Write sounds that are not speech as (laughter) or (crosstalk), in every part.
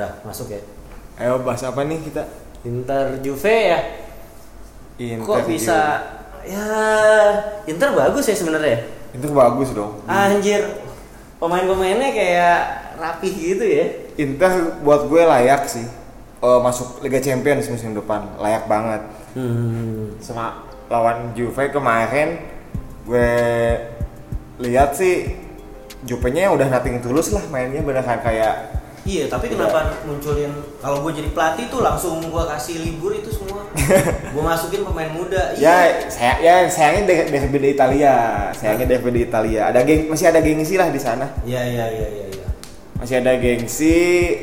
udah masuk ya. Ayo bahas apa nih kita? Inter Juve ya. Inter Kok bisa ya Inter bagus ya sebenarnya. Inter bagus dong. Anjir. Pemain-pemainnya kayak rapih gitu ya. Inter buat gue layak sih. Eh, masuk Liga Champions musim depan layak banget. Hmm. Sama lawan Juve kemarin gue lihat sih Juve-nya udah nating tulus lah mainnya beneran kayak Iya, tapi kenapa munculin kalau gue jadi pelatih tuh langsung gue kasih libur itu semua. (laughs) gue masukin pemain muda. Iya. ya saya ya sayangnya di Italia. Sayangnya di Italia. Ada geng masih ada gengsi lah di sana. Iya, iya, iya, iya, iya. masih ada gengsi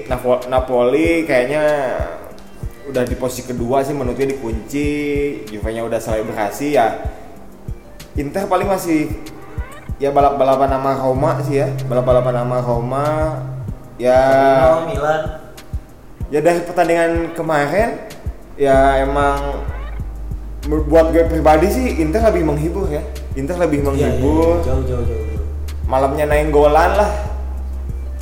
Napo- Napoli kayaknya udah di posisi kedua sih menurutnya dikunci. Juve-nya udah selebrasi ya. Inter paling masih ya balap-balapan nama Roma sih ya. Balap-balapan nama Roma ya Torino, Milan. ya dari pertandingan kemarin ya emang buat gue pribadi sih Inter lebih menghibur ya Inter lebih Iya, iya, menghibur iya. Jauh, jauh, jauh, jauh. malamnya naik golan lah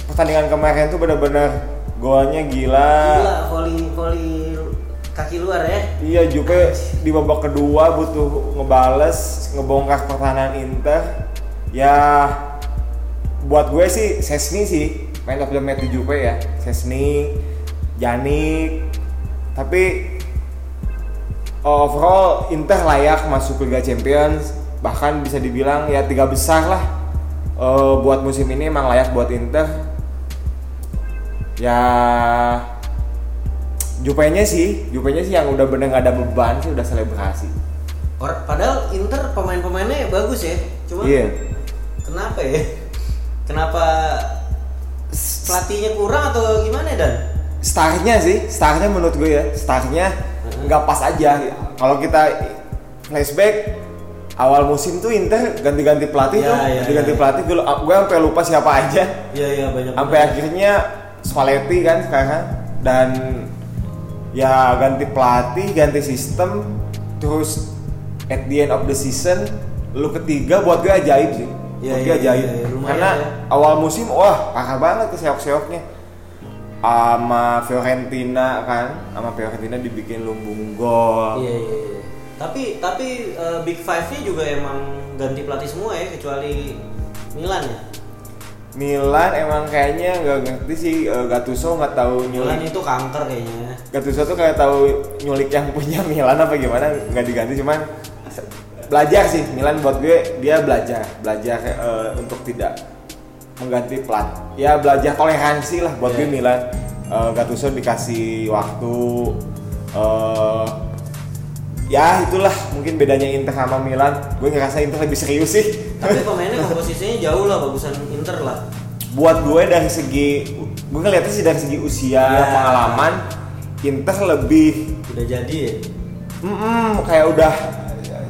pertandingan kemarin tuh bener-bener golnya gila, Gila, volley, volley kaki luar ya. iya Juve di babak kedua butuh ngebales ngebongkar pertahanan Inter ya buat gue sih Sesni sih main match di Juve ya? Sesni Janik tapi overall Inter layak masuk Liga Champions. Bahkan bisa dibilang ya tiga besar lah. Eh, buat musim ini emang layak buat Inter. Ya Juve-nya sih. Juve-nya sih yang udah bener gak ada beban sih udah selebrasi. Or, padahal Inter pemain-pemainnya bagus ya. Cuma iya. kenapa ya? (laughs) Kenapa pelatihnya kurang atau gimana dan? startnya sih startnya menurut gue ya startnya nggak pas aja kalau kita flashback awal musim tuh Inter ganti-ganti pelatih Ya, tuh ya, ganti-ganti ya. pelatih gue gue sampai lupa siapa aja Iya, iya banyak. sampai akhirnya Spalletti kan sekarang dan ya ganti pelatih ganti sistem terus at the end of the season lu ketiga buat gue ajaib sih Iya, buat iya, gue ajaib iya, iya, lumayan karena ya. awal musim wah parah banget keseok-seoknya sama Fiorentina kan sama Fiorentina dibikin lumbung gol Iya, iya, iya. Tapi tapi eh, Big Five-nya juga emang ganti pelatih semua ya kecuali Milan ya. Milan emang kayaknya nggak ngerti sih eh, Gattuso nggak tahu Milan nyulik itu kanker kayaknya. Gattuso tuh kayak tahu nyulik yang punya Milan apa gimana nggak diganti cuman belajar sih Milan buat gue dia belajar belajar eh, untuk tidak mengganti plat ya belajar toleransi lah buat Iya. gue Milan Eh, Gattuso dikasih waktu eh ya itulah mungkin bedanya Inter sama Milan gue ngerasa Inter lebih serius sih Tapi (laughs) pemainnya komposisinya jauh lah bagusan Inter lah. buat gue dari segi gue ngeliatnya sih dari segi usia Ya. pengalaman Inter lebih Udah jadi ya. mm kayak udah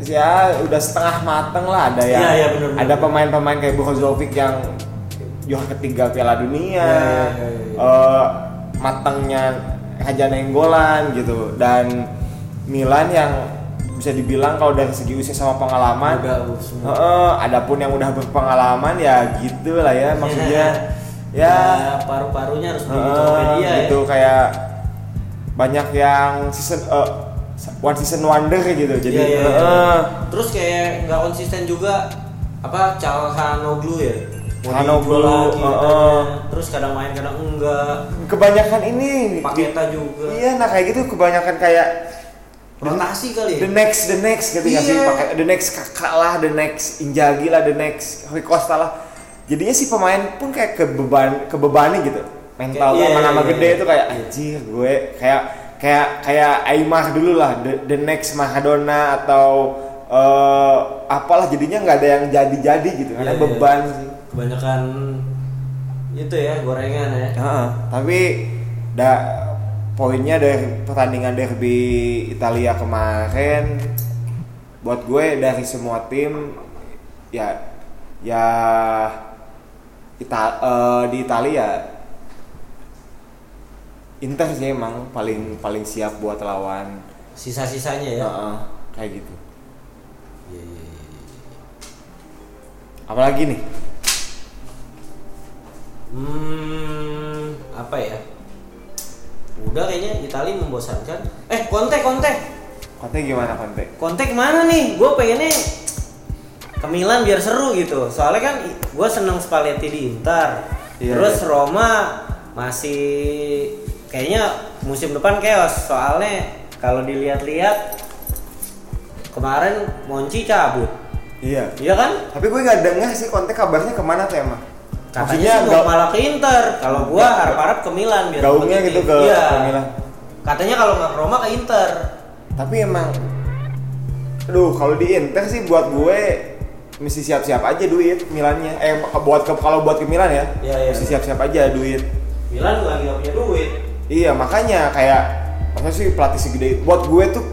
ya udah setengah mateng lah ada yang Iya, iya, bener, bener. ada pemain-pemain kayak Brozovic yang juara ketiga Piala Dunia Iya, iya, iya, iya. eh, matangnya Raja Nenggolan gitu dan Milan yang bisa dibilang kalau dari segi usia sama pengalaman Udah uh. Heeh, adapun yang udah berpengalaman ya gitu lah ya maksudnya ya paru-parunya harus heeh, Tokopedia ya. gitu kayak banyak yang season eh, one season wonder gitu jadi iya, iya. heeh. Terus kayak nggak konsisten juga apa Calhanoglu ya. Calhanoglu, lagi heeh. katanya. Terus kadang main kadang enggak. kebanyakan ini Paketa juga. iya nah kayak gitu kebanyakan kayak Rotasi kali ya. the next the next gitu nggak sih Iya. pakai the next kakak lah the next Injagi lah the next Rui Costa lah jadinya si pemain pun kayak kebeban kebebani gitu mental Kayak- iya, nama-nama iya, gede iya. itu kayak anjir gue kayak kayak kayak Aymar dulu lah the, the next Maradona atau eh, apalah jadinya nggak ada yang jadi-jadi gitu karena Iya, iya. beban sih Kebanyakan itu ya gorengan ya. Heeh, tapi da poinnya dari pertandingan derby Italia kemarin buat gue dari semua tim ya ya Ita, eh, di Italia Inter sih emang paling paling siap buat lawan Sisa-sisanya ya. Heeh, kayak gitu. Iya, iya, iya, iya. Apalagi nih? Hmm, apa ya? udah kayaknya Itali membosankan. Eh, Conte, Conte. Conte gimana Conte? Conte ke mana nih? Gue pengennya ke Milan biar seru gitu. Soalnya kan gue seneng Spalletti di Inter. Iya, Terus iya. Roma masih kayaknya musim depan chaos. Soalnya kalau dilihat-lihat kemarin Monci cabut. Iya. Iya kan? Tapi gue gak dengar sih Conte kabarnya ke mana tuh emang? Katanya sih mau malah ke Inter. Kalau gua harap-harap ke Milan biar gaungnya gitu ke, Iya. ke Milan. Katanya kalau nggak ke Roma ke Inter. Tapi emang Aduh, kalau di Inter sih buat gue mesti siap-siap aja duit Milannya. Eh buat ke kalau buat ke Milan ya, Iya, iya. mesti siap-siap aja duit. Milan lagi nggak punya duit. Iya, makanya kayak masa sih pelatih segede itu. Buat gue tuh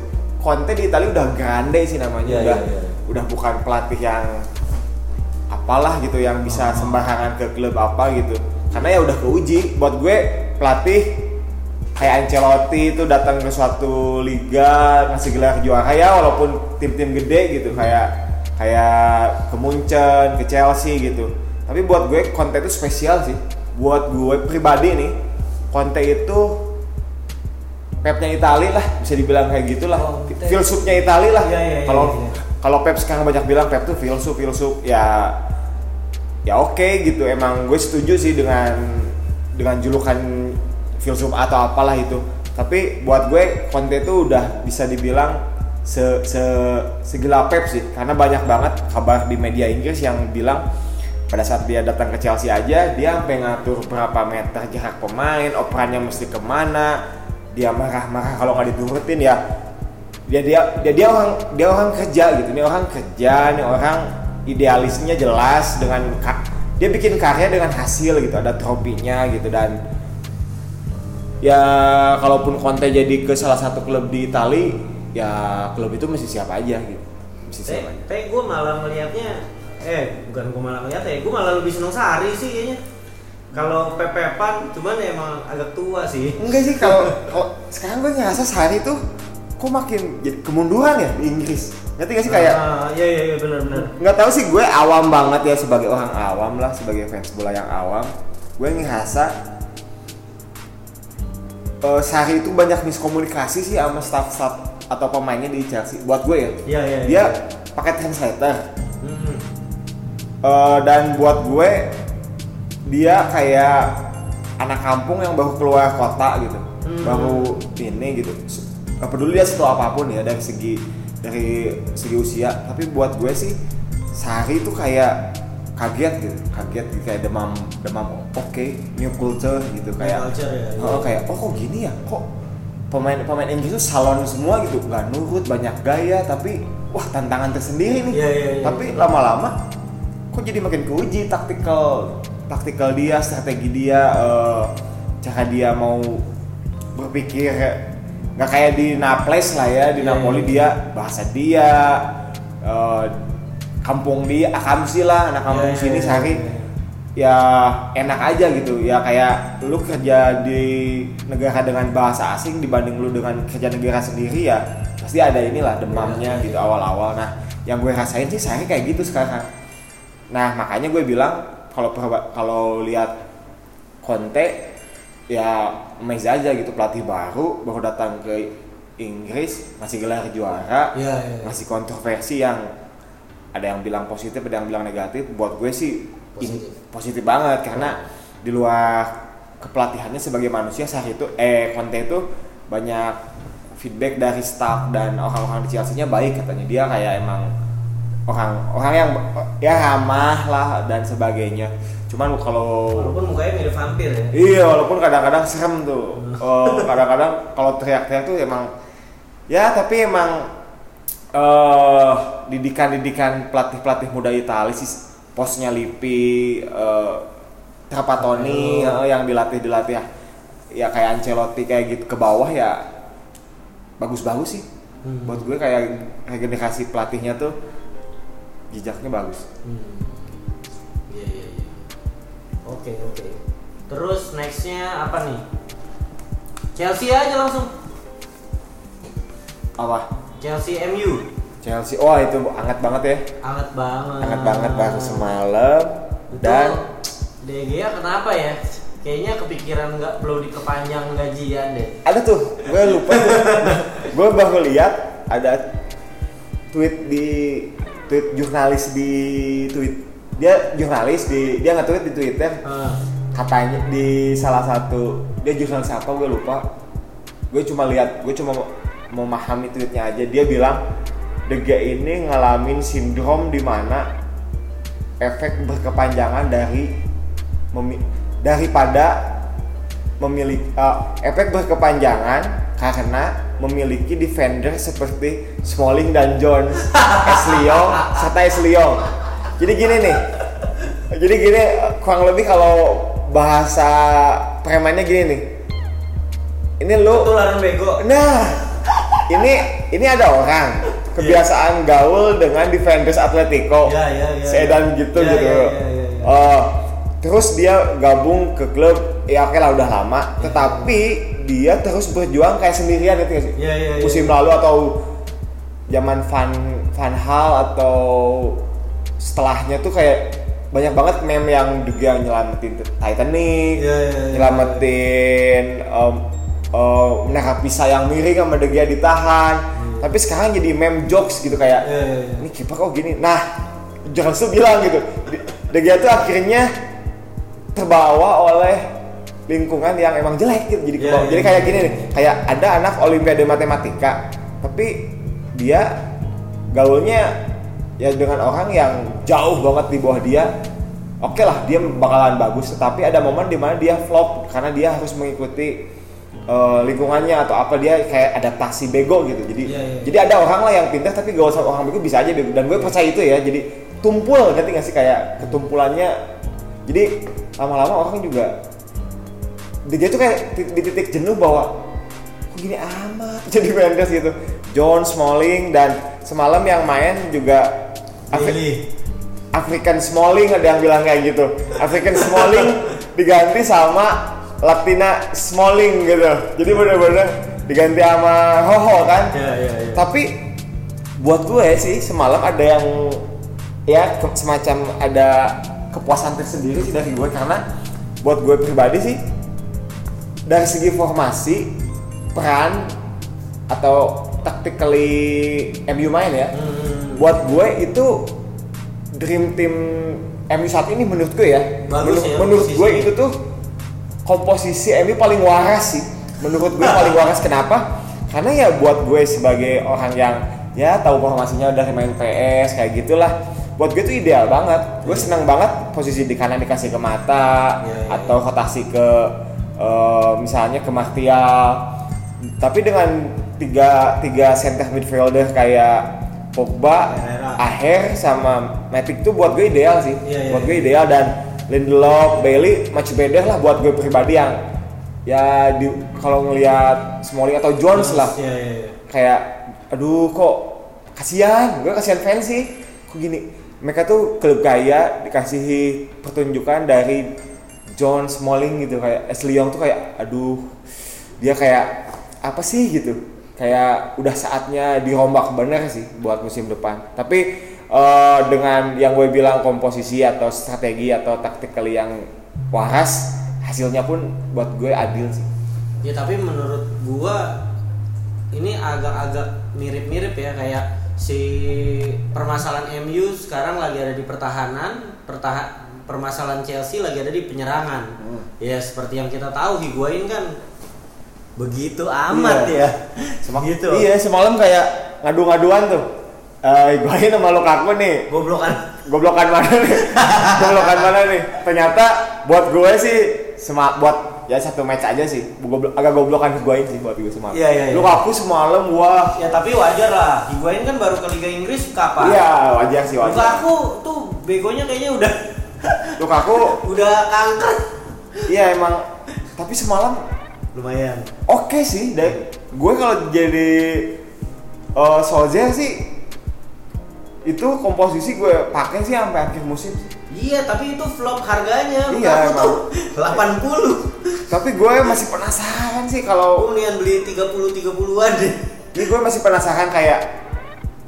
Conte di Italia udah grande sih namanya. Iya, udah iya, iya. udah bukan pelatih yang apalah gitu yang bisa sembarangan ke klub apa gitu. Karena ya udah keuji. Buat gue pelatih kayak Ancelotti itu datang ke suatu liga ngasih gelar juara ya walaupun tim-tim gede gitu kayak kayak ke Munchen, ke Chelsea gitu. Tapi buat gue Conte itu spesial sih. Buat gue pribadi nih, Conte itu Pepnya Itali lah, bisa dibilang kayak gitulah. Oh, Filsufnya Itali lah. Iya, iya, iya, Kalau iya. kalau Pep sekarang banyak bilang Pep tuh filsuf, filsuf ya ya oke gitu. Emang gue setuju sih dengan dengan julukan filsuf atau apalah itu. Tapi buat gue Conte itu udah bisa dibilang se, se segila Pep sih karena banyak banget kabar di media Inggris yang bilang pada saat dia datang ke Chelsea aja dia sampai ngatur berapa meter jarak pemain operannya mesti ke mana dia marah-marah kalau nggak diturutin ya. Dia dia dia dia orang dia orang kerja gitu ini orang kerja ini orang idealisnya jelas dengan dia bikin karya dengan hasil gitu ada tropinya gitu dan ya kalaupun Conte jadi ke salah satu klub di Itali ya klub itu mesti siap aja gitu mesti siap aja. Tapi gue malah melihatnya, eh bukan gue malah melihat ya, gue malah lebih seneng Sari sih kayaknya. Kalau pepepan, cuman ya emang agak tua sih. enggak sih kalau sekarang gue ngerasa Sari tuh kok makin jadi kemunduran ya di Inggris ngerti gak sih kayak Ah, iya iya iya benar-benar. nggak tahu sih gue awam banget ya sebagai orang awam lah sebagai fans bola yang awam gue ngerasa eh, Sari itu banyak miskomunikasi sih sama staff-staff atau pemainnya di Chelsea buat gue ya Iya iya. dia iya. pakai translator Hmm. Eh, dan buat gue dia kayak anak kampung yang baru keluar kota gitu. Hmm. baru ini gitu. Gak peduli dia setua apa pun ya dari segi dari segi usia. Tapi buat gue sih Sari itu kayak kaget gitu. Kaget gitu, kayak demam demam. Oke new culture gitu kayak culture ya, iya. oh, kayak oh kok gini ya? Kok pemain pemain Inggris itu salon semua gitu. Nggak nurut banyak gaya tapi wah tantangan tersendiri nih. Iya, iya, iya. tapi lama-lama kok jadi makin keuji taktikal taktikal dia strategi dia eh, cara dia mau berpikir nggak kayak di Naples lah ya di Iya, Napoli iya. dia bahasa dia eh, kampung dia Akamsi lah anak kampung Iya, iya, sini iya, Sari iya. ya enak aja gitu ya kayak lu kerja di negara dengan bahasa asing dibanding lu dengan kerja negara sendiri ya pasti ada inilah demamnya Iya, gitu awal-awal nah yang gue rasain sih saya kayak gitu sekarang nah makanya gue bilang kalau kalau lihat Conte ya amazed aja gitu pelatih baru baru datang ke Inggris masih gelar juara Iya iya. iya. masih kontroversi yang ada yang bilang positif ada yang bilang negatif buat gue sih Positif. positif banget karena di luar kepelatihannya sebagai manusia saat itu eh Conte itu banyak feedback dari staff dan orang-orang di Chelsea-nya baik katanya dia kayak emang orang orang yang ya ramah lah dan sebagainya cuman kalau Walaupun mukanya mirip vampir ya. Iya, walaupun kadang-kadang serem tuh. Oh, kadang-kadang kalau teriak-teriak tuh emang ya tapi emang eh didikan-didikan pelatih-pelatih muda Italia sih posnya Lippi, eh Trapattoni eh, yang dilatih-dilatih ya, ya kayak Ancelotti kayak gitu ke bawah ya bagus-bagus sih. Hmm. Buat gue kayak regenerasi pelatihnya tuh jejaknya bagus. Hmm. Iya iya iya. Oke oke. Terus nextnya apa nih? Chelsea aja langsung. Apa? Chelsea MU. Chelsea. Oh, itu hangat banget ya. Hangat banget. Hangat banget baru semalam Itu dan Gea kenapa ya? kayaknya kepikiran nggak belum dikepanjang gajian deh. ada tuh gue lupa tuh (laughs) gue baru lihat ada tweet di tweet jurnalis di tweet. Dia jurnalis di dia nggak tweet di twitter. Ah, katanya di salah satu dia jurnalis apa gue lupa. Gue cuma lihat gue cuma memahami tweetnya aja. Dia bilang Dega ini ngalamin sindrom di mana efek berkepanjangan dari memi- daripada memiliki efek berkepanjangan karena memiliki defender seperti Smalling dan Jones, Esliong serta Esliong. Jadi gini nih, jadi gini kurang lebih kalau bahasa premannya gini nih. Ini lu Ketularan bego. Nah, ini ini ada orang kebiasaan gaul dengan defenders Atletico. Ya, ya, ya, Sedan ya. gitu Ya, gitu. ya, ya, ya, ya. Eh, terus dia gabung ke klub ya oke lah udah lama, tetapi dia terus berjuang kayak sendirian gitu sih? Ya, ya, ya. Musim lalu atau zaman Van Van Hal atau setelahnya tuh kayak banyak banget meme yang juga nyelamatin Titanic, Ya, ya, ya. nyelamatin um, um, menangkap pisah yang miring sama De Gea ditahan. Tapi sekarang jadi meme jokes gitu kayak Ya, ya, ya. ini kiper kok gini. Nah, jangan tuh bilang gitu. De Gea tuh akhirnya terbawa oleh lingkungan yang emang jelek gitu. Jadi Ya, kebawa. ya, jadi kayak ya. gini nih, kayak ada anak olimpiade matematika, tapi dia gaulnya ya dengan orang yang jauh banget di bawah dia. Oke lah, dia bakalan bagus, tetapi ada momen di mana dia flop karena dia harus mengikuti eh, lingkungannya atau apa dia kayak adaptasi bego gitu. Jadi Iya, iya. jadi ada orang lah yang pintar tapi gak usah orang bego bisa aja bego dan gue percaya itu ya. Jadi tumpul ngerti gak sih kayak ketumpulannya. Jadi lama-lama orang juga dia tuh kayak di, di titik jenuh bahwa kok gini amat (laughs) jadi Mendes gitu. John Smalling dan semalam yang main juga Afri-. African Smalling ada yang bilang kayak gitu. African Smalling (laughs) diganti sama Latina Smalling gitu. Jadi bener-bener diganti sama Hoho kan. Ya, ya, ya. Tapi buat gue sih semalam ada yang ya semacam ada kepuasan tersendiri sih dari gue karena buat gue pribadi sih dari segi formasi peran atau tactically MU main ya Hmm. buat gue itu dream team MU saat ini menurut gue ya Bagus menur- ya, menurut gue itu tuh komposisi MU paling waras sih. Menurut gue paling waras kenapa? Karena ya buat gue sebagai orang yang ya tahu formasinya dari main PS kayak gitulah buat gue itu ideal banget. Gue senang banget posisi di kanan dikasih ke mata Iya, iya, atau rotasi ke eh, misalnya ke Martial tapi dengan tiga tiga center midfielder kayak Pogba. Aher sama Matic tuh buat gue ideal sih. Iya, iya, buat gue iya. ideal dan Lindelof, Bailey much better lah buat gue pribadi yang ya di kalau ngelihat Smalling atau Jones lah Ya, ya, ya. kayak aduh kok kasihan gue kasihan fans sih kok gini mereka tuh klub kaya dikasihi pertunjukan dari John Smalling gitu kayak Ashley Young tuh kayak aduh dia kayak apa sih? gitu. Kayak udah saatnya dirombak bener sih buat musim depan. Tapi eh, dengan yang gue bilang komposisi atau strategi atau taktikal yang waras hasilnya pun buat gue adil sih. Ya tapi menurut gua ini agak-agak mirip-mirip ya kayak si permasalahan MU sekarang lagi ada di pertahanan, pertahan permasalahan Chelsea lagi ada di penyerangan. Hmm. Ya seperti yang kita tahu Higuain kan begitu amat Iya. ya. Semak- gitu. Iya semalam kayak ngadu-ngaduan tuh. Eh, gue sama Lukaku nih, Goblokan. goblokan mana nih? (laughs) goblokan mana nih? Ternyata buat gue sih sema buat ya satu match aja sih. Goblo- agak goblokan gue sih buat gue semalam. Iya, iya, iya. Lukaku semalam wah. Ya tapi wajar lah. Higuain kan baru ke Liga Inggris kapan? Iya wajar sih wajar. Lukaku tuh begonya kayaknya udah Lukaku udah kanker. iya emang tapi semalam Lumayan. oke sih. Dan gue kalau jadi eh Solskjaer sih itu komposisi gue pakai sih sampai akhir musim. Iya, tapi itu flop harganya. Iya, Lukaku tuh 80. Tapi gue masih penasaran sih kalau mendingan beli 30 30-an deh. Ini gue masih penasaran kayak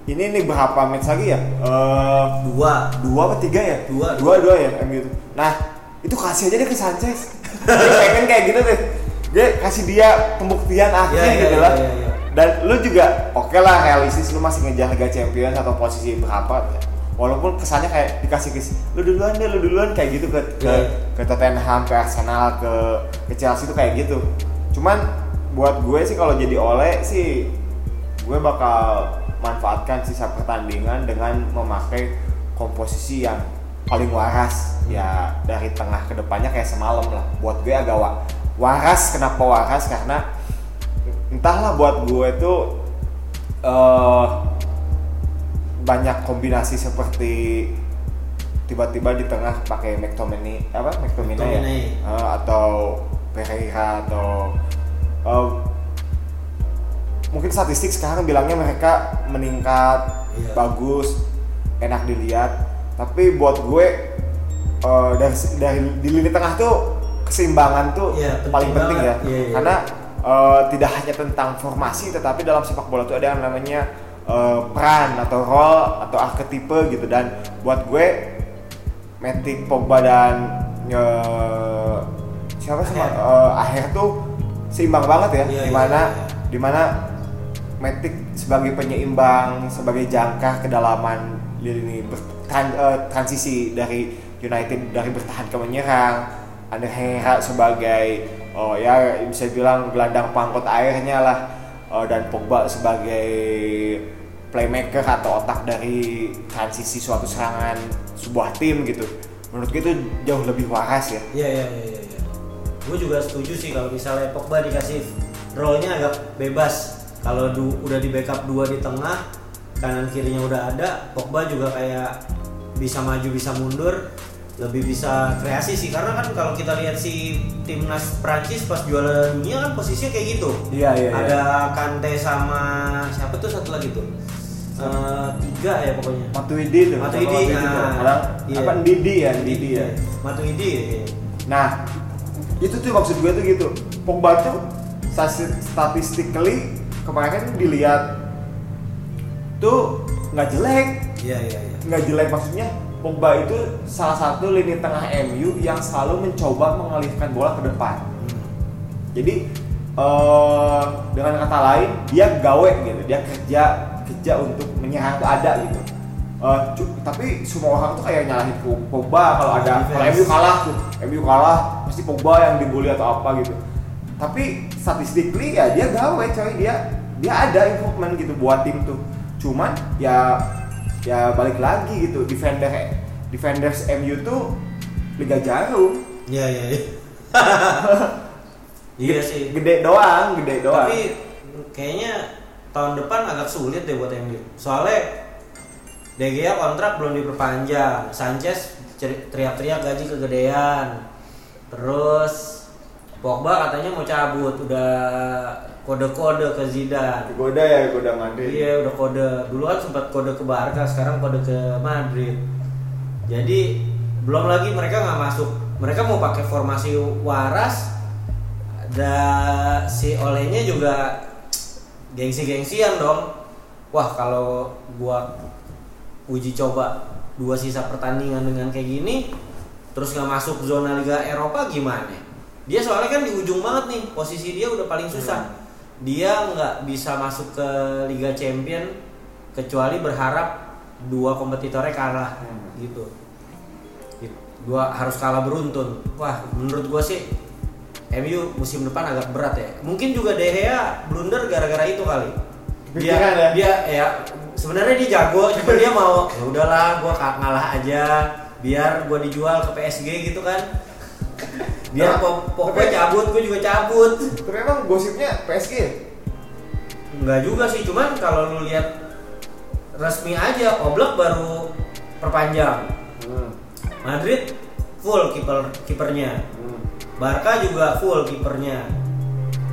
ini nih berapa match lagi ya? Eh Dua. dua apa tiga ya? Dua. dua dua ya MU itu. Nah itu kasih aja deh ke Sanchez (laughs) dia pengen kayak gitu deh dia kasih dia pembuktian akhir Iya, iya, gitu iya, lah iya, iya. dan lu juga oke lah realistis lu masih ngejar Liga Champions atau posisi berapa walaupun kesannya kayak dikasih ke lu duluan deh lu duluan kayak gitu ke ke, Iya. ke Tottenham ke Arsenal ke ke Chelsea itu kayak gitu cuman buat gue sih kalau jadi oleh sih gue bakal manfaatkan sisa pertandingan dengan memakai komposisi yang paling waras. Ya dari tengah ke depannya kayak semalam lah. Buat gue agak wa- waras. Kenapa waras? Karena entahlah buat gue itu eh banyak kombinasi seperti tiba-tiba di tengah pakai McTominay apa? McTominay ya? McTominay. Eh, atau Pereira atau eh, mungkin statistik sekarang bilangnya mereka meningkat Iya. bagus enak dilihat tapi buat gue eh, dari dari di lini tengah tuh keseimbangan tuh Iya, penting paling penting ya. Iya, iya. karena eh, tidak hanya tentang formasi tetapi dalam sepak bola tuh ada yang namanya eh, peran atau role atau arketipe gitu dan buat gue Matic Pogba dan eh, siapa sih eh, Aher tuh seimbang banget ya Iya, iya, di mana iya. di mana Matic sebagai penyeimbang sebagai jangkar kedalaman lini eh, transisi dari United dari bertahan ke menyerang Ander Herrera sebagai oh ya bisa bilang gelandang pangkot airnya lah Eh, dan Pogba sebagai playmaker atau otak dari transisi suatu serangan sebuah tim gitu menurut gue itu jauh lebih waras ya iya iya iya. iya. Gue juga setuju sih kalau misalnya Pogba dikasih role-nya agak bebas. Kalau du- udah di backup dua di tengah, kanan kirinya udah ada, Pogba juga kayak bisa maju bisa mundur, lebih bisa kreasi sih. Karena kan kalau kita lihat si timnas Prancis pas juara dunia kan posisinya kayak gitu. Iya, iya, iya. Ada Kante sama siapa tuh satu lagi tuh? Eh, tiga ya pokoknya. Matuidi tuh Matuidi, nah, kadang iya. apa Ndidi ya Ndidi ya Matuidi ya. Nah, itu tuh maksud gue tuh gitu. Pogba tuh stati- statistically kemarin dilihat tuh nggak jelek, Iya iya iya. nggak jelek maksudnya Pogba itu salah satu lini tengah MU yang selalu mencoba mengalihkan bola ke depan. Jadi eh dengan kata lain dia gawe gitu, dia kerja kerja untuk menyerang tuh ada gitu. Cu- tapi semua orang tuh kayak nyalahin Po- Pogba kalau ada kalau Defense. MU kalah tuh, MU kalah pasti Pogba yang dibully atau apa gitu. Tapi statistically ya dia gawe coy, dia dia ada improvement gitu buat tim tuh. Cuman ya ya balik lagi gitu defender defenders MU tuh Liga Jarum Iya iya iya. (laughs) iya sih. gede doang gede doang Tapi kayaknya tahun depan agak sulit deh buat MU. Soalnya De Gea kontrak belum diperpanjang. Sanchez teriak-teriak gaji kegedean. Terus Pogba katanya mau cabut, udah kode-kode ke Zidane. goda ya goda Madrid Iya udah kode. Dulu kan sempat kode ke Barca, sekarang kode ke Madrid. Jadi belum lagi mereka nggak masuk. Mereka mau pakai formasi waras. Dan si olehnya juga gengsi-gengsian dong. Wah kalau gua uji coba dua sisa pertandingan dengan kayak gini, terus nggak masuk zona Liga Eropa gimana? Dia soalnya kan di ujung banget nih, posisi dia udah paling susah. Dia nggak bisa masuk ke Liga Champion kecuali berharap dua kompetitornya kalah Hmm. gitu. Dua harus kalah beruntun. Wah, menurut gua sih MU musim depan agak berat ya. Mungkin juga De Gea blunder gara-gara itu kali. Dia Pikiran ya? dia ya sebenarnya dia jago, cuma dia mau (laughs) ya udahlah gua ka- ngalah aja biar gua dijual ke PSG gitu kan. Biar po- pokoknya cabut, gua juga cabut. tapi emang gosipnya PSG ya? Enggak juga sih, cuman kalau lu lihat resmi aja Oblak baru perpanjang. Hmm. Madrid full kiper kipernya. Hmm. Barca juga full kipernya.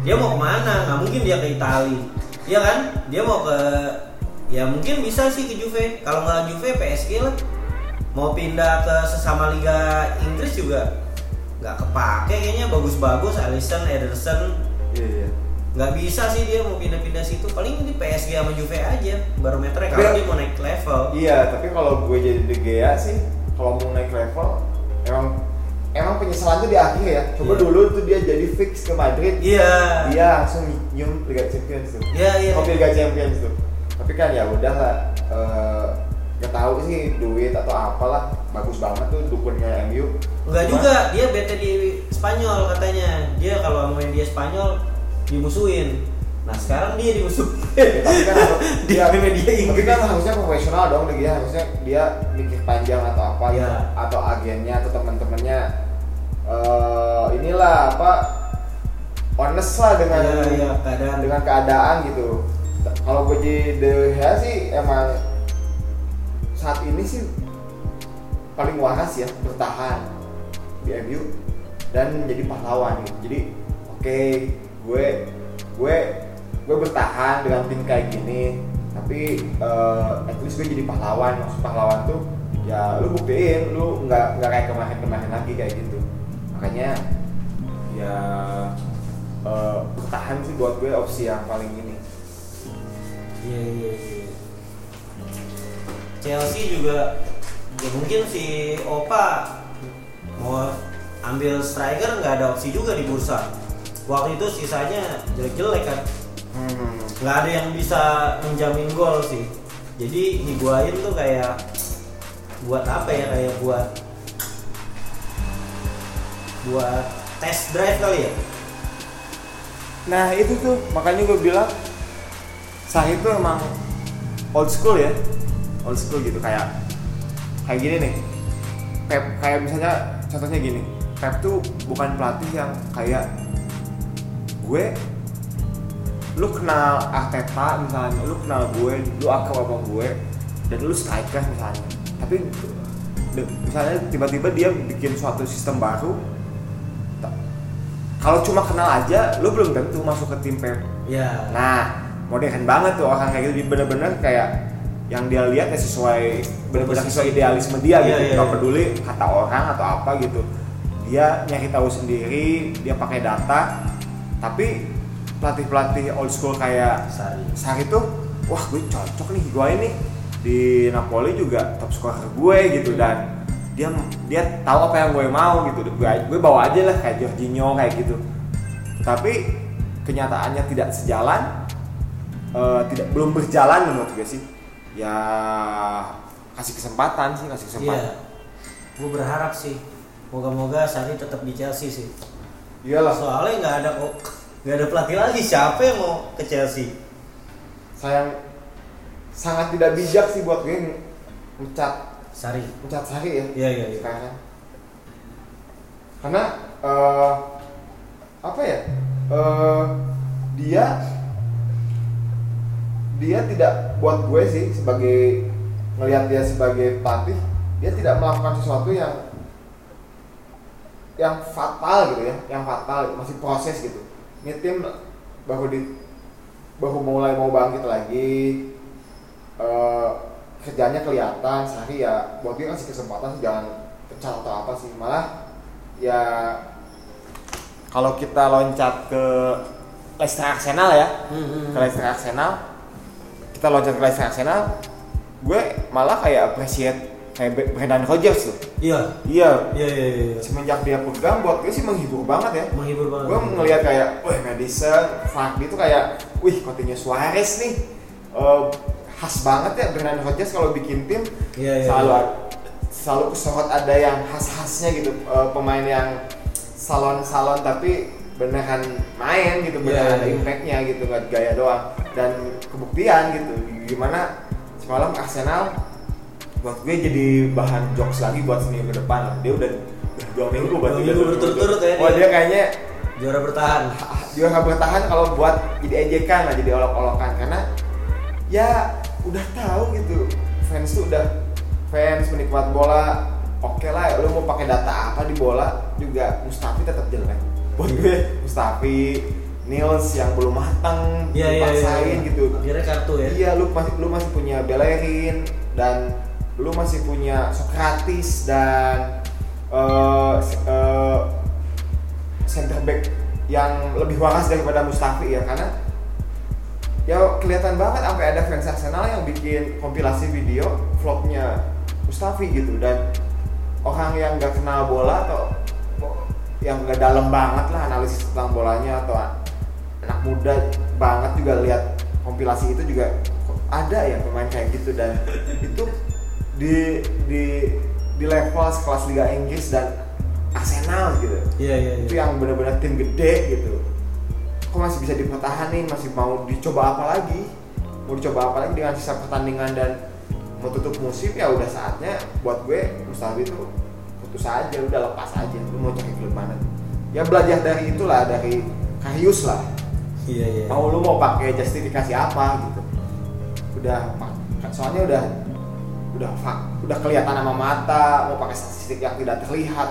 Dia mau ke mana? Nggak mungkin dia ke Itali, Iya kan? Dia mau ke ya mungkin bisa sih ke Juve. Kalau nggak Juve PSG lah. Mau pindah ke sesama Liga Inggris juga nggak kepake kayaknya bagus-bagus Alisson, Ederson. Iya iya. nggak bisa sih dia mau pindah-pindah situ. Paling di PSG sama Juve aja barometernya kalau Tapi- dia mau naik level. Iya, tapi kalau gue jadi De Gea sih, kalau mau naik level, emang emang penyesalan tuh di akhir ya. Coba Iya. dulu tuh dia jadi fix ke Madrid. Iya. Dia langsung nyium Liga Champions tuh. Iya iya. Kopi Liga Champions tuh. Tapi kan ya udah lah eh, nggak tahu sih duit atau apalah bagus banget tuh dukunnya MU Enggak Cuma- juga, dia bete di Spanyol katanya. Dia kalau main di Spanyol dimusuhin. Nah sekarang dia dimusuhin. Ya, tapi kan (laughs) di dia- media tapi Inggris. kan harusnya profesional dong dia harusnya dia mikir panjang atau apa Iya. atau agennya atau teman-temannya eh, inilah apa honest lah dengan Iya, iya, keadaan. dengan keadaan gitu kalau gue jadi Gea sih emang saat ini sih paling waras ya bertahan di MU dan jadi pahlawan gitu. Jadi oke gue gue gue bertahan dengan tim kayak gini tapi eh, at least gue jadi pahlawan maksud pahlawan tuh ya lu buktiin lu nggak nggak kayak kemarin-kemarin lagi kayak gitu makanya ya eh, bertahan sih buat gue opsi yang paling ini Iya iya iya. Chelsea juga ya mungkin si Opa mau ambil striker nggak ada opsi juga di bursa. Waktu itu sisanya jelek-jelek kan. hmm. nggak ada yang bisa menjamin gol sih jadi Higuain tuh kayak buat apa ya kayak buat buat test drive kali ya Nah itu tuh makanya gue bilang Sarri itu emang old school ya old school gitu kayak kayak gini nih. Pep kayak misalnya contohnya gini Pep tuh bukan pelatih yang kayak gue lu kenal Arteta misalnya lu kenal gue lu akrab sama gue dan lu striker misalnya. Tapi misalnya tiba-tiba dia bikin suatu sistem baru kalau cuma kenal aja lu belum tentu masuk ke tim Pep. Ya Nah, modern banget tuh orang kayak gitu, bener-bener kayak yang dia lihat ya sesuai bener-bener sesuai idealisme dia Iya, gitu, iya, nggak iya. peduli kata orang atau apa gitu. Dia nyari tahu sendiri, dia pakai data, tapi pelatih-pelatih old school kayak Sari. Sarri tuh, wah gue cocok nih gue ini. Di Napoli juga top scorer gue gitu dan dia dia tahu apa yang gue mau gitu. Gue gue bawa aja lah kayak Jorginho kayak gitu. Tapi kenyataannya tidak sejalan eh, tidak belum berjalan menurut gue sih ya kasih kesempatan sih kasih iya. Kesempatan gue berharap sih moga-moga Sari tetap di Chelsea sih. Iyalah. Soalnya nggak ada kok nggak ada pelatih lagi. Siapa yang mau ke Chelsea? Sayang sangat tidak bijak sih buat gue mencat Sari. mencat Sarri ya. Iya iya iya. Sekarang karena eh, apa ya? Eh, dia dia tidak buat gue sih sebagai melihat dia sebagai pelatih dia tidak melakukan sesuatu yang yang fatal gitu ya yang fatal masih proses gitu ini tim baru di baru mulai mau bangkit lagi eh, kerjanya kelihatan Sari ya buat dia kasih kesempatan sih jangan pecat atau apa sih malah ya kalau kita loncat ke Leicester Arsenal ya Hmm, hmm. ke Leicester Arsenal kita loncat ke Leicester Arsenal gue malah kayak appreciate kayak Bre- Brendan Rodgers tuh. Iya. Iya. Iya iya iya semenjak dia pegang buat gue sih menghibur banget ya. Menghibur banget. Gue ngelihat kayak, wih Madison, Vardy itu kayak, wih Coutinho Suarez nih, eh, khas banget ya Brendan Rodgers kalau bikin tim. Iya, iya, selalu iya. selalu kesorot ada yang khas-khasnya gitu, eh, pemain yang salon-salon tapi beneran main gitu, beneran iya. impactnya gitu, nggak gaya doang dan kebuktian gitu, gimana semalam Arsenal buat gue jadi bahan jokes lagi buat seminggu ke depan lah. dia udah dua minggu Dua minggu dia berturut-turut ya Wah dia. dia kayaknya juara bertahan (laughs) juga bertahan kalau buat jadi ejekan lah jadi olok-olokan karena ya udah tahu gitu fans tuh udah fans penikmat bola oke lah lu mau pakai data apa di bola juga Mustafi tetap jelek buat gue Mustafi Nils yang belum matang Iya, iya, iya, dipaksain iya. gitu. Akhirnya kartu ya. Iya lu masih lu masih punya Bellerin dan lu masih punya Socrates dan eh eh, center back yang lebih waras daripada Mustafi ya. Karena ya kelihatan banget sampai ada fans Arsenal yang bikin kompilasi video vlognya Mustafi gitu. Dan orang yang nggak kenal bola atau yang nggak dalam banget lah analisis tentang bolanya atau anak muda banget juga lihat kompilasi itu juga ada ya pemain kayak gitu dan (laughs) itu di di di level sekelas Liga Inggris dan Arsenal gitu. Iya iya itu yang benar-benar tim gede gitu. Kok masih bisa dipertahanin? Masih mau dicoba apa lagi? Mau dicoba apa lagi dengan sisa pertandingan dan mau tutup musim? Ya udah saatnya buat gue Mustafi itu putus aja udah lepas aja lu mau cari klub mana ya belajar dari itulah dari Karius lah Iya iya. mau lu mau pakai justifikasi apa gitu udah soalnya udah udah fak- udah kelihatan sama mata mau pakai statistik yang tidak terlihat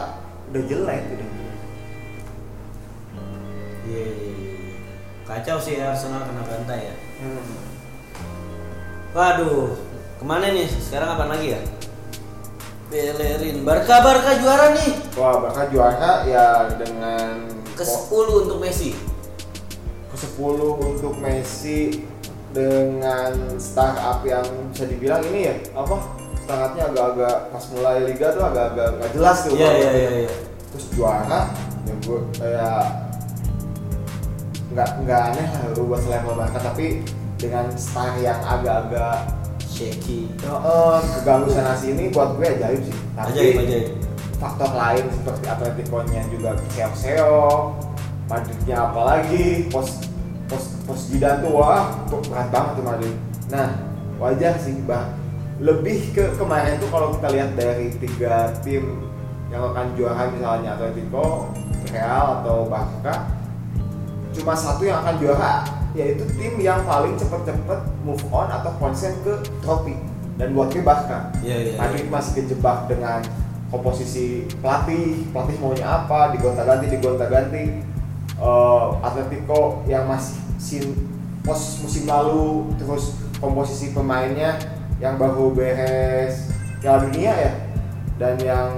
udah jelek udah Iya iya. iya. Kacau sih Arsenal kena bantai ya. Hmm. Waduh, ke mana nih? Sekarang apa lagi ya? Bellerin. Barca Barca juara nih. Wah, bahkan juara ya dengan Ke po- 10 untuk Messi. ke 10 untuk Messi dengan startup yang bisa dibilang ini ya apa startupnya agak-agak pas mulai liga tuh agak-agak nggak jelas tuh Iya iya iya iya. terus juara ya gue kayak nggak nggak aneh lah lu buat Barca tapi dengan star yang agak-agak Shaky. eh, keganggu sana sini buat gue ajaib sih tapi Ajaib ajaib. faktor lain seperti Atletico-nya juga seok-seok Madridnya apalagi pos pos pos Zidane tuh wah berat banget tuh Madrid nah wajar sih bang lebih ke kemarin tuh kalau kita lihat dari tiga tim yang akan juara misalnya Atletico, Real atau Barca cuma satu yang akan juara yaitu tim yang paling cepet-cepet move on atau konsen ke trofi dan buat gue Barca Iya iya. Madrid masih kejebak dengan komposisi pelatih, pelatih maunya apa, digonta-ganti, digonta-ganti. Eh, Atletico yang masih sin, pos musim lalu, terus komposisi pemainnya yang baru beres Piala Dunia ya, dan yang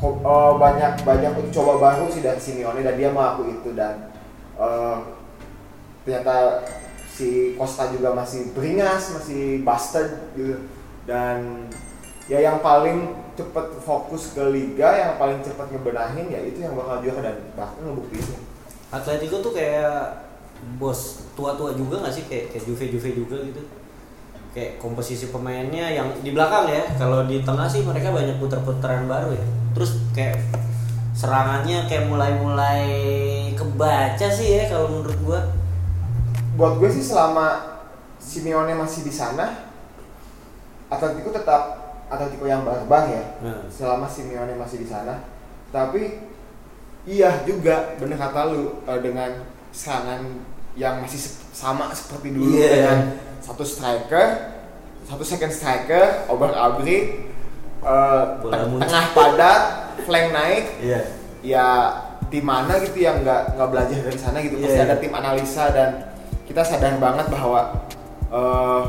eh, banyak banyak uji coba baru sih dari Simeone dan dia mengaku itu dan eh, ternyata si Costa juga masih beringas, masih bastard gitu dan ya yang paling cepet fokus ke liga yang paling cepat ngebenahin ya itu yang bakal juara dan bahkan ngebuktiin Atletico tuh kayak bos tua-tua juga nggak sih kayak kayak Juve Juve juga gitu. Kayak komposisi pemainnya yang di belakang ya. Kalau di tengah sih mereka banyak puter-puteran baru ya. Terus kayak serangannya kayak mulai-mulai kebaca sih ya kalau menurut gua. Buat gue sih selama Simeone masih di sana Atletico tetap Atletico yang barbar ya Nah. selama Simeone masih di sana tapi iya juga bener kata lu eh, dengan serangan yang masih sama seperti dulu Iya. dengan satu striker satu second striker obar abri teng- muncul. tengah padat flank naik Iya. ya tim mana gitu yang nggak nggak belajar dari sana gitu pasti Iya, iya. ada tim analisa dan kita sadar banget bahwa eh,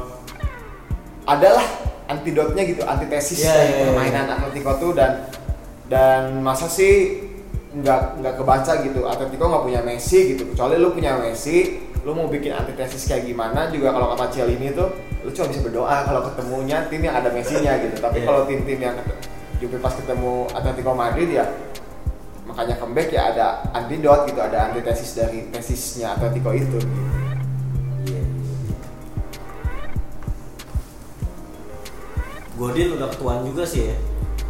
adalah antidotnya gitu antitesis Iya, dari iya, iya. permainan Atletico tuh dan dan masa sih nggak nggak kebaca gitu Atletico nggak punya Messi gitu kecuali lu punya Messi lu mau bikin antitesis kayak gimana juga kalau kata Cialini tuh lu cuma bisa berdoa kalau ketemunya tim yang ada Messi-nya gitu tapi Iya. kalau tim-tim yang Juve pas ketemu Atletico Madrid ya makanya comeback ya ada antidot gitu ada antitesis dari tesisnya Atletico itu gitu. Godin udah ketuaan juga sih ya.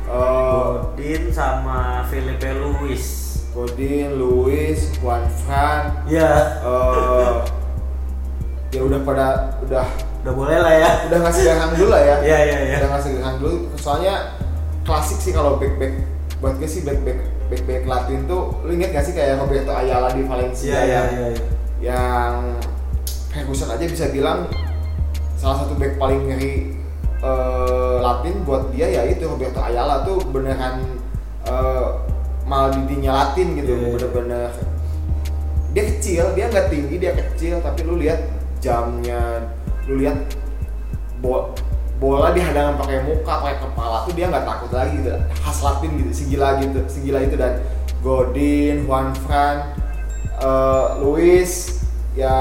Eh, Godin sama Felipe Luis. Godin, Luis, Juan Fran, Ya, eh, ya udah pada udah udah boleh lah ya. udah ngasih garang dulu lah ya. Iya iya iya. Udah ngasih garang dulu. Soalnya klasik sih kalau back back buat gue sih back back back back Latin tuh lu inget gak sih kayak Roberto Ayala di Valencia Iya iya yang iya. iya. yang Ferguson aja bisa bilang salah satu back paling ngeri eh, Latin buat dia ya itu Roberto Ayala tuh beneran eh, Maldidinya Latin gitu Iya, iya. bener-bener dia kecil dia nggak tinggi dia kecil tapi lu lihat jamnya lu lihat bo- bola dihadangkan pakai muka pakai kepala tuh dia nggak takut lagi gitu khas Latin gitu segila gitu segila itu dan Godin, Juan Fran, eh, Luis ya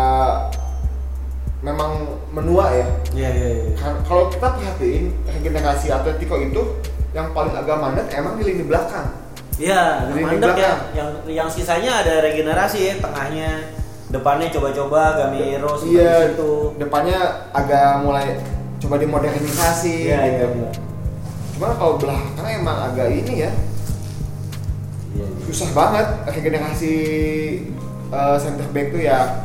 memang menua ya Iya iya iya. Kalau kita perhatiin regenerasi Atletico itu yang paling agak mandat emang di lini belakang Iya, di mandek ya. Yang yang sisanya ada regenerasi ya, tengahnya, depannya coba-coba Gamiro Iya, itu. depannya agak mulai coba dimodernisasi Iya, gitu. iya. Cuman kalau belakang emang agak ini ya Iya, iya. susah banget regenerasi uh, center back tuh ya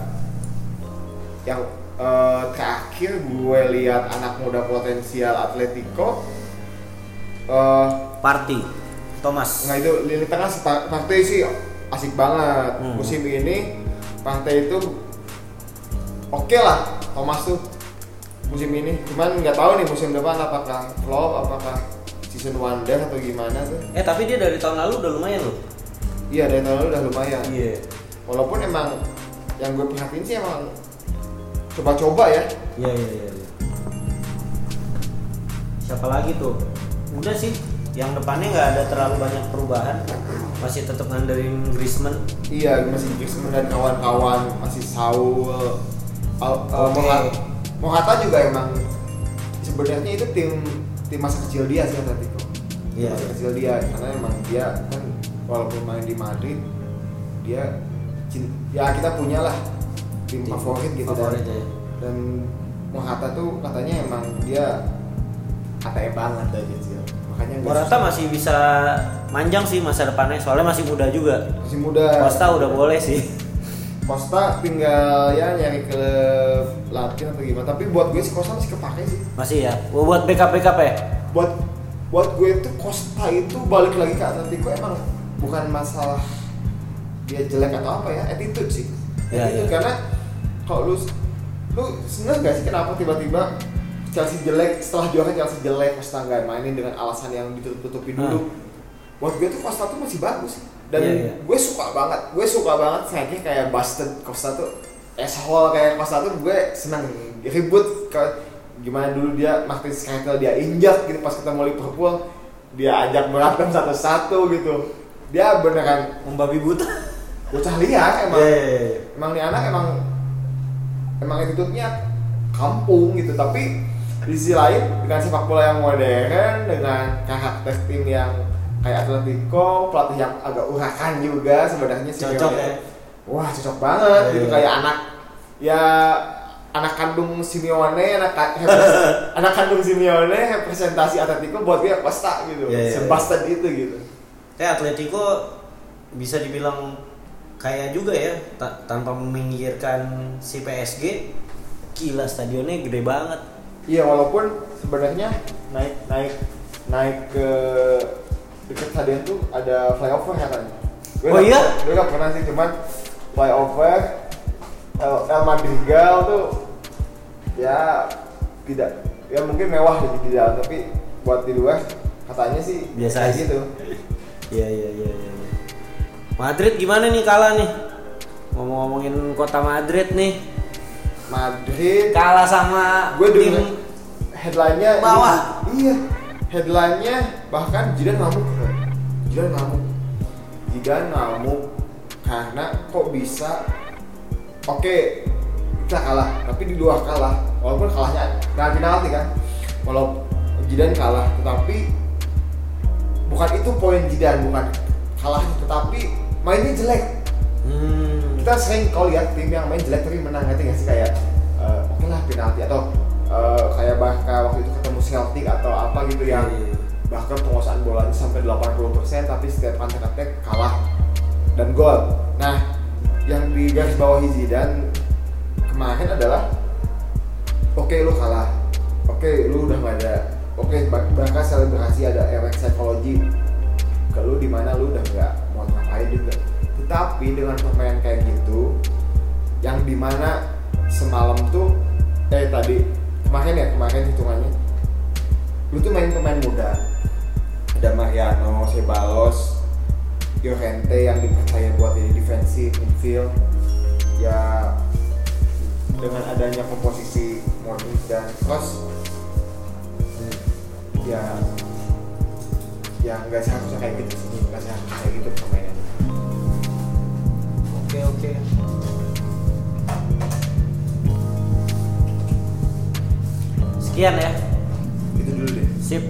yang uh, terakhir gue lihat anak muda potensial Atletico uh, Party. Thomas. Nah itu lini tengah si Pa- Partey sih asik banget Hmm. musim ini Partey itu oke lah Thomas tuh musim ini cuman nggak tahu nih musim depan apakah flop apakah season wonder atau gimana tuh Eh tapi dia dari tahun lalu udah lumayan loh. iya dari tahun lalu udah lumayan Iya. walaupun emang yang gue perhatiin sih emang coba-coba ya Iya iya iya. iya. Siapa lagi tuh? Udah sih. Yang depannya nggak ada terlalu banyak perubahan. Masih tetap ngandelin Griezmann. iya masih Griezmann dan kawan-kawan masih Saul Al- uh, Mohata juga emang sebenarnya itu tim tim masa kecil dia sih Atletico Iya. masa kecil dia karena emang dia kan walaupun main di Madrid dia ya kita punya lah tim, Tim favorit gitu favorit, dan ya. dan Mohata tuh katanya emang dia ATM banget dari kecil makanya Morata masih bisa manjang sih masa depannya soalnya masih muda juga. masih muda Costa udah boleh sih. Costa tinggal ya nyari ke Latin atau gimana tapi buat gue sih Costa masih kepake sih Masih ya. Buat backup backup ya. buat buat gue itu Costa itu balik lagi ke Atletico emang bukan masalah dia jelek atau apa ya attitude sih Ya, attitude ya. karena kalau lu lu seneng gak sih kenapa tiba-tiba Chelsea jelek setelah juara Chelsea jelek Costa nggak mainin dengan alasan yang ditutup-tutupi dulu buat gue tuh Costa tuh masih bagus dan Iya, iya. gue suka banget gue suka banget kayaknya kayak busted Costa tuh asshole kayak Costa tuh gue seneng ribut ke gimana dulu dia Martin Skrtel dia injak gitu pas ketemu Liverpool dia ajak berantem satu-satu gitu dia beneran Membabi buta. bocah liar emang Iya, iya, iya. emang nih anak emang emang attitude-nya kampung gitu tapi di sisi lain dengan sepak bola yang modern dengan karakter tim yang kayak Atletico pelatih yang agak urakan juga sebenarnya si Cocok ya. wah cocok banget Iya, gitu iya. kayak anak ya anak kandung Simeone anak (laughs) anak kandung Simeone representasi Atletico buat dia Costa gitu Iya, iya, sebastan itu gitu Kayak Atletico bisa dibilang kaya juga ya ta- tanpa meminggirkan si PSG. Gila stadionnya gede banget. Iya walaupun sebenarnya naik naik naik ke dekat stadion tuh ada flyover katanya. Gue Oh iya? Gue gak pernah sih cuman flyover El, El Madrigal tuh ya tidak ya mungkin mewah di, di dalam tapi buat di luar katanya sih Biasa kayak aja. gitu. (laughs) Iya iya iya iya. Madrid gimana nih kalah nih? Ngomong-ngomongin kota Madrid nih, Madrid. Kalah sama gue tim headline-nya ini- bawah. iya headline-nya bahkan Jidan ngamuk Jidan ngamuk. Jidan ngamuk karena kok bisa oke kita kalah tapi di luar kalah walaupun kalahnya nah penalti kan. Walau Jidan kalah tetapi bukan itu poin Jidan bukan kalah tetapi mainnya jelek Hmm. kita sering kalau lihat tim yang main jelek tapi menang ngerti nggak sih kayak eh, oke lah penalti atau eh, kayak Barca waktu itu ketemu Celtic atau apa gitu yang iya. bahkan penguasaan bolanya sampai 80% tapi setiap counter attack kalah dan gol. Nah, yang di garis bawahi Zidane kemarin adalah oke lu kalah, oke lu udah nggak ada, oke Barca selebrasi ada efek psikologi ke lu di mana lu udah nggak mau ngapain juga. Tetapi dengan permainan kayak gitu, yang di mana semalam tuh eh tadi kemarin ya kemarin hitungannya lu tuh main pemain muda ada Mariano, Ceballos, Llorente yang dipercaya buat jadi defensive midfield ya dengan adanya komposisi Modric dan Kroos ya ya nggak seharusnya kayak gitu sih nggak seharusnya kayak gitu permainannya Oke oke. Sekian ya. itu dulu deh Sip.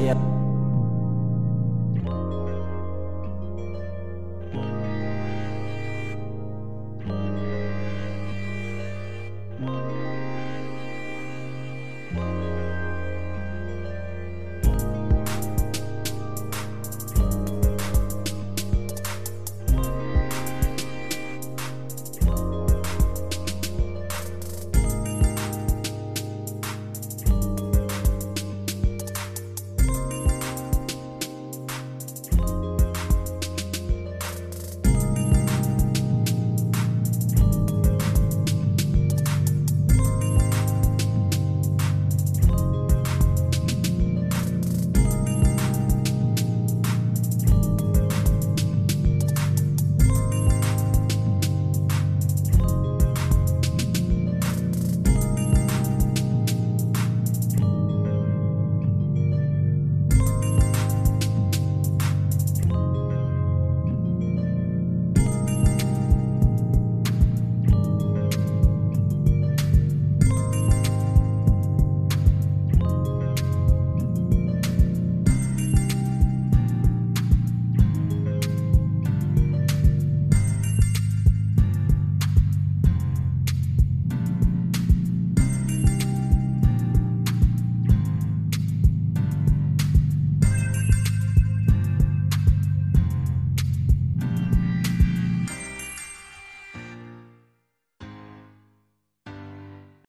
Siap.